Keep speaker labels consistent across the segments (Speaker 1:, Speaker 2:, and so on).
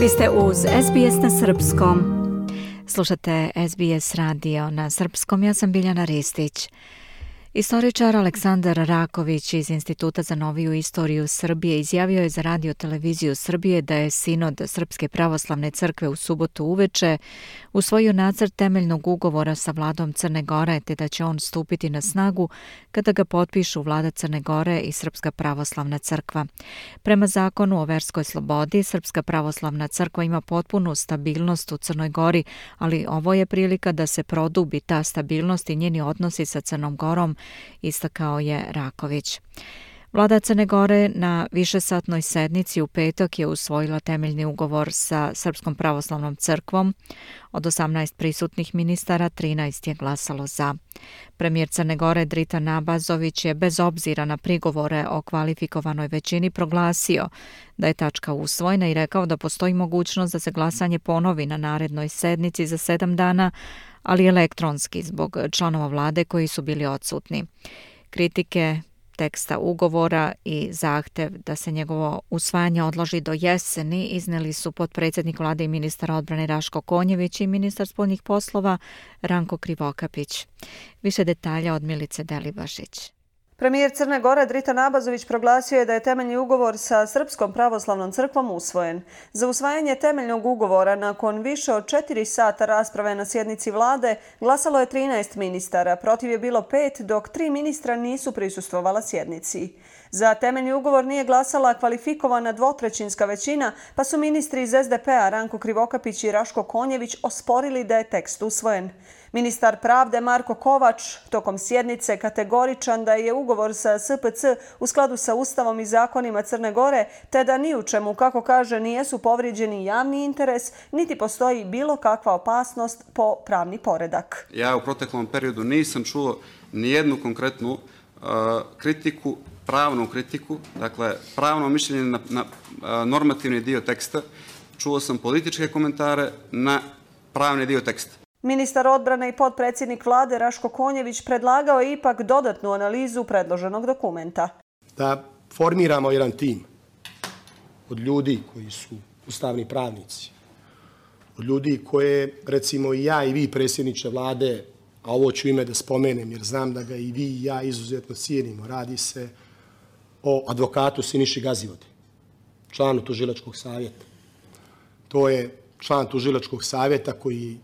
Speaker 1: Vi ste uz SBS na Srpskom. Slušate SBS radio na Srpskom. Ja sam Biljana Ristić. Istoričar Aleksandar Raković iz Instituta za noviju istoriju Srbije izjavio je za radio televiziju Srbije da je sinod Srpske pravoslavne crkve u subotu uveče usvojio nacrt temeljnog ugovora sa vladom Crne Gore te da će on stupiti na snagu kada ga potpišu vlada Crne Gore i Srpska pravoslavna crkva. Prema zakonu o verskoj slobodi, Srpska pravoslavna crkva ima potpunu stabilnost u Crnoj Gori, ali ovo je prilika da se produbi ta stabilnost i njeni odnosi sa Crnom Gorom istakao je Raković. Vlada Crne Gore na višesatnoj sednici u petak je usvojila temeljni ugovor sa Srpskom pravoslavnom crkvom. Od 18 prisutnih ministara, 13 je glasalo za. Premijer Crne Gore Drita Nabazović je bez obzira na prigovore o kvalifikovanoj većini proglasio da je tačka usvojena i rekao da postoji mogućnost da se glasanje ponovi na narednoj sednici za sedam dana, ali elektronski zbog članova vlade koji su bili odsutni. Kritike teksta ugovora i zahtev da se njegovo usvajanje odloži do jeseni izneli su podpredsjednik vlade i ministar odbrane Raško Konjević i ministar spoljnih poslova Ranko Krivokapić. Više detalja od Milice Delibašić.
Speaker 2: Premijer Crne Gore Drita Nabazović proglasio je da je temeljni ugovor sa Srpskom pravoslavnom crkvom usvojen. Za usvajanje temeljnog ugovora nakon više od četiri sata rasprave na sjednici vlade glasalo je 13 ministara, protiv je bilo pet, dok tri ministra nisu prisustvovala sjednici. Za temeljni ugovor nije glasala kvalifikovana dvotrećinska većina, pa su ministri iz SDP-a Ranko Krivokapić i Raško Konjević osporili da je tekst usvojen. Ministar pravde Marko Kovač tokom sjednice kategoričan da je ugovor sa SPC u skladu sa Ustavom i zakonima Crne Gore, te da ni u čemu, kako kaže, nijesu povrijeđeni javni interes, niti postoji bilo kakva opasnost po pravni poredak.
Speaker 3: Ja u proteklom periodu nisam čuo nijednu konkretnu kritiku, pravnu kritiku, dakle pravno mišljenje na, na normativni dio teksta. Čuo sam političke komentare na pravni dio teksta.
Speaker 2: Ministar odbrane i podpredsjednik vlade Raško Konjević predlagao je ipak dodatnu analizu predloženog dokumenta.
Speaker 4: Da formiramo jedan tim od ljudi koji su ustavni pravnici, od ljudi koje, recimo i ja i vi, predsjedniče vlade, a ovo ću ime da spomenem jer znam da ga i vi i ja izuzetno cijenimo, radi se o advokatu Siniši Gazivode, članu tužilačkog savjeta. To je član tužilačkog savjeta koji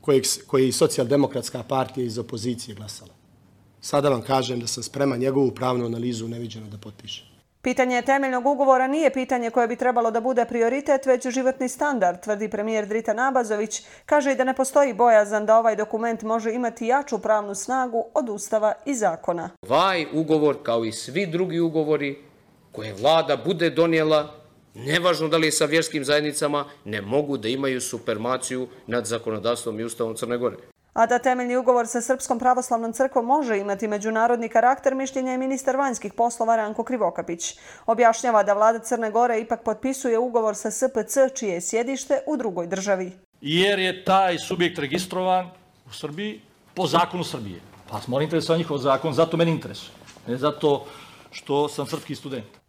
Speaker 4: kojeg, koji socijaldemokratska partija iz opozicije glasala. Sada vam kažem da sam spreman njegovu pravnu analizu neviđeno da potpišem.
Speaker 2: Pitanje temeljnog ugovora nije pitanje koje bi trebalo da bude prioritet, već životni standard, tvrdi premijer Drita Nabazović. Kaže i da ne postoji bojazan da ovaj dokument može imati jaču pravnu snagu od ustava i zakona.
Speaker 5: Ovaj ugovor, kao i svi drugi ugovori koje vlada bude donijela, nevažno da li je sa vjerskim zajednicama, ne mogu da imaju supermaciju nad zakonodavstvom i ustavom Crne Gore.
Speaker 2: A da temeljni ugovor sa Srpskom pravoslavnom crkvom može imati međunarodni karakter, mišljenja je ministar vanjskih poslova Ranko Krivokapić. Objašnjava da vlada Crne Gore ipak potpisuje ugovor sa SPC, čije je sjedište u drugoj državi.
Speaker 6: Jer je taj subjekt registrovan u Srbiji po zakonu Srbije. Pa smo interesovan njihov zakon, zato meni interesuje. Ne zato što sam srpski student.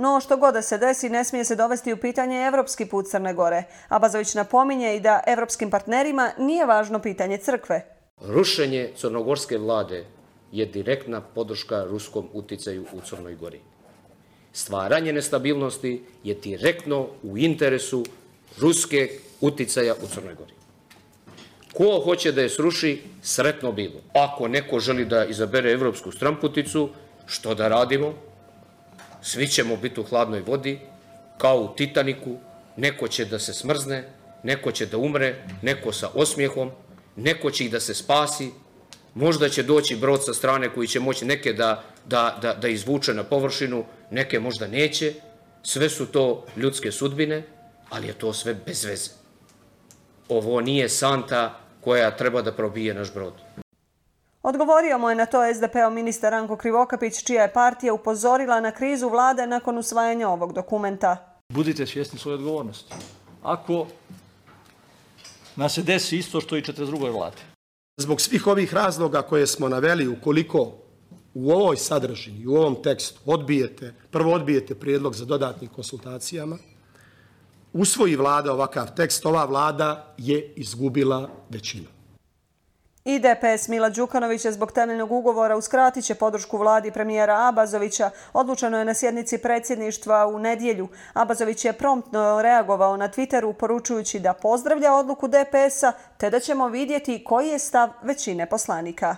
Speaker 2: No, što god da se desi, ne smije se dovesti u pitanje evropski put Crne Gore. Abazović napominje i da evropskim partnerima nije važno pitanje crkve.
Speaker 5: Rušenje crnogorske vlade je direktna podrška ruskom uticaju u Crnoj Gori. Stvaranje nestabilnosti je direktno u interesu ruske uticaja u Crnoj Gori. Ko hoće da je sruši, sretno bilo. Ako neko želi da izabere evropsku stramputicu, što da radimo? Svi ćemo biti u hladnoj vodi, kao u Titaniku, neko će da se smrzne, neko će da umre, neko sa osmijehom, neko će ih da se spasi, možda će doći brod sa strane koji će moći neke da, da, da, da izvuče na površinu, neke možda neće, sve su to ljudske sudbine, ali je to sve bez veze. Ovo nije santa koja treba da probije naš brod.
Speaker 2: Odgovorio mu je na to SDP-o ministar Ranko Krivokapić, čija je partija upozorila na krizu vlade nakon usvajanja ovog dokumenta.
Speaker 6: Budite svjesni svoje odgovornosti. Ako nas se desi isto što i 42. vlade.
Speaker 4: Zbog svih ovih razloga koje smo naveli, ukoliko u ovoj sadržini, u ovom tekstu odbijete, prvo odbijete prijedlog za dodatnim konsultacijama, usvoji vlada ovakav tekst, ova vlada je izgubila većinu.
Speaker 2: I DPS Mila Đukanovića zbog temeljnog ugovora uskratit će podršku vladi premijera Abazovića. Odlučeno je na sjednici predsjedništva u nedjelju. Abazović je promptno reagovao na Twitteru poručujući da pozdravlja odluku DPS-a te da ćemo vidjeti koji je stav većine poslanika.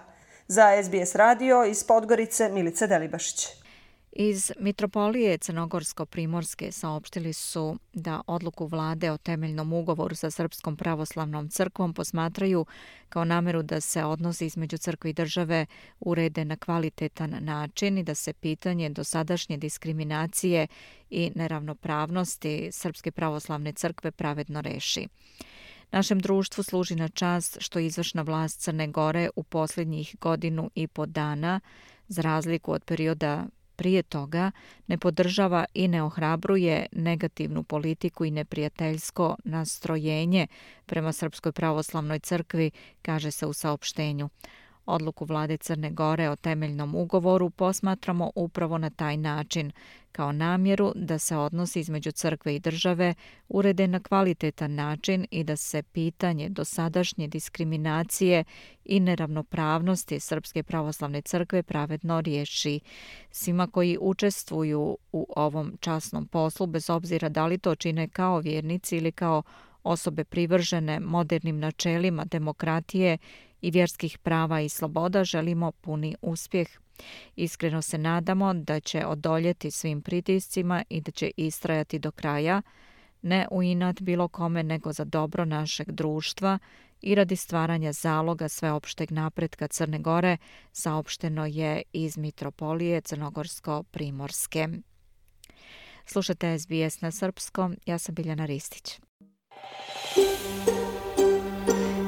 Speaker 2: Za SBS radio iz Podgorice Milice Delibašić.
Speaker 1: Iz Mitropolije Crnogorsko-Primorske saopštili su da odluku vlade o temeljnom ugovoru sa Srpskom pravoslavnom crkvom posmatraju kao nameru da se odnosi između crkve i države urede na kvalitetan način i da se pitanje dosadašnje diskriminacije i neravnopravnosti Srpske pravoslavne crkve pravedno reši. Našem društvu služi na čast što izvršna vlast Crne Gore u posljednjih godinu i po dana, za razliku od perioda prije toga ne podržava i ne ohrabruje negativnu politiku i neprijateljsko nastrojenje prema Srpskoj pravoslavnoj crkvi, kaže se u saopštenju. Odluku vlade Crne Gore o temeljnom ugovoru posmatramo upravo na taj način, kao namjeru da se odnosi između crkve i države urede na kvalitetan način i da se pitanje dosadašnje diskriminacije i neravnopravnosti Srpske pravoslavne crkve pravedno riješi. Svima koji učestvuju u ovom časnom poslu, bez obzira da li to čine kao vjernici ili kao osobe privržene modernim načelima demokratije i vjerskih prava i sloboda želimo puni uspjeh. Iskreno se nadamo da će odoljeti svim pritiscima i da će istrajati do kraja, ne u inat bilo kome nego za dobro našeg društva i radi stvaranja zaloga sveopšteg napretka Crne Gore, saopšteno je iz Mitropolije Crnogorsko-Primorske. Slušate SBS na srpskom, ja sam Biljana Ristić.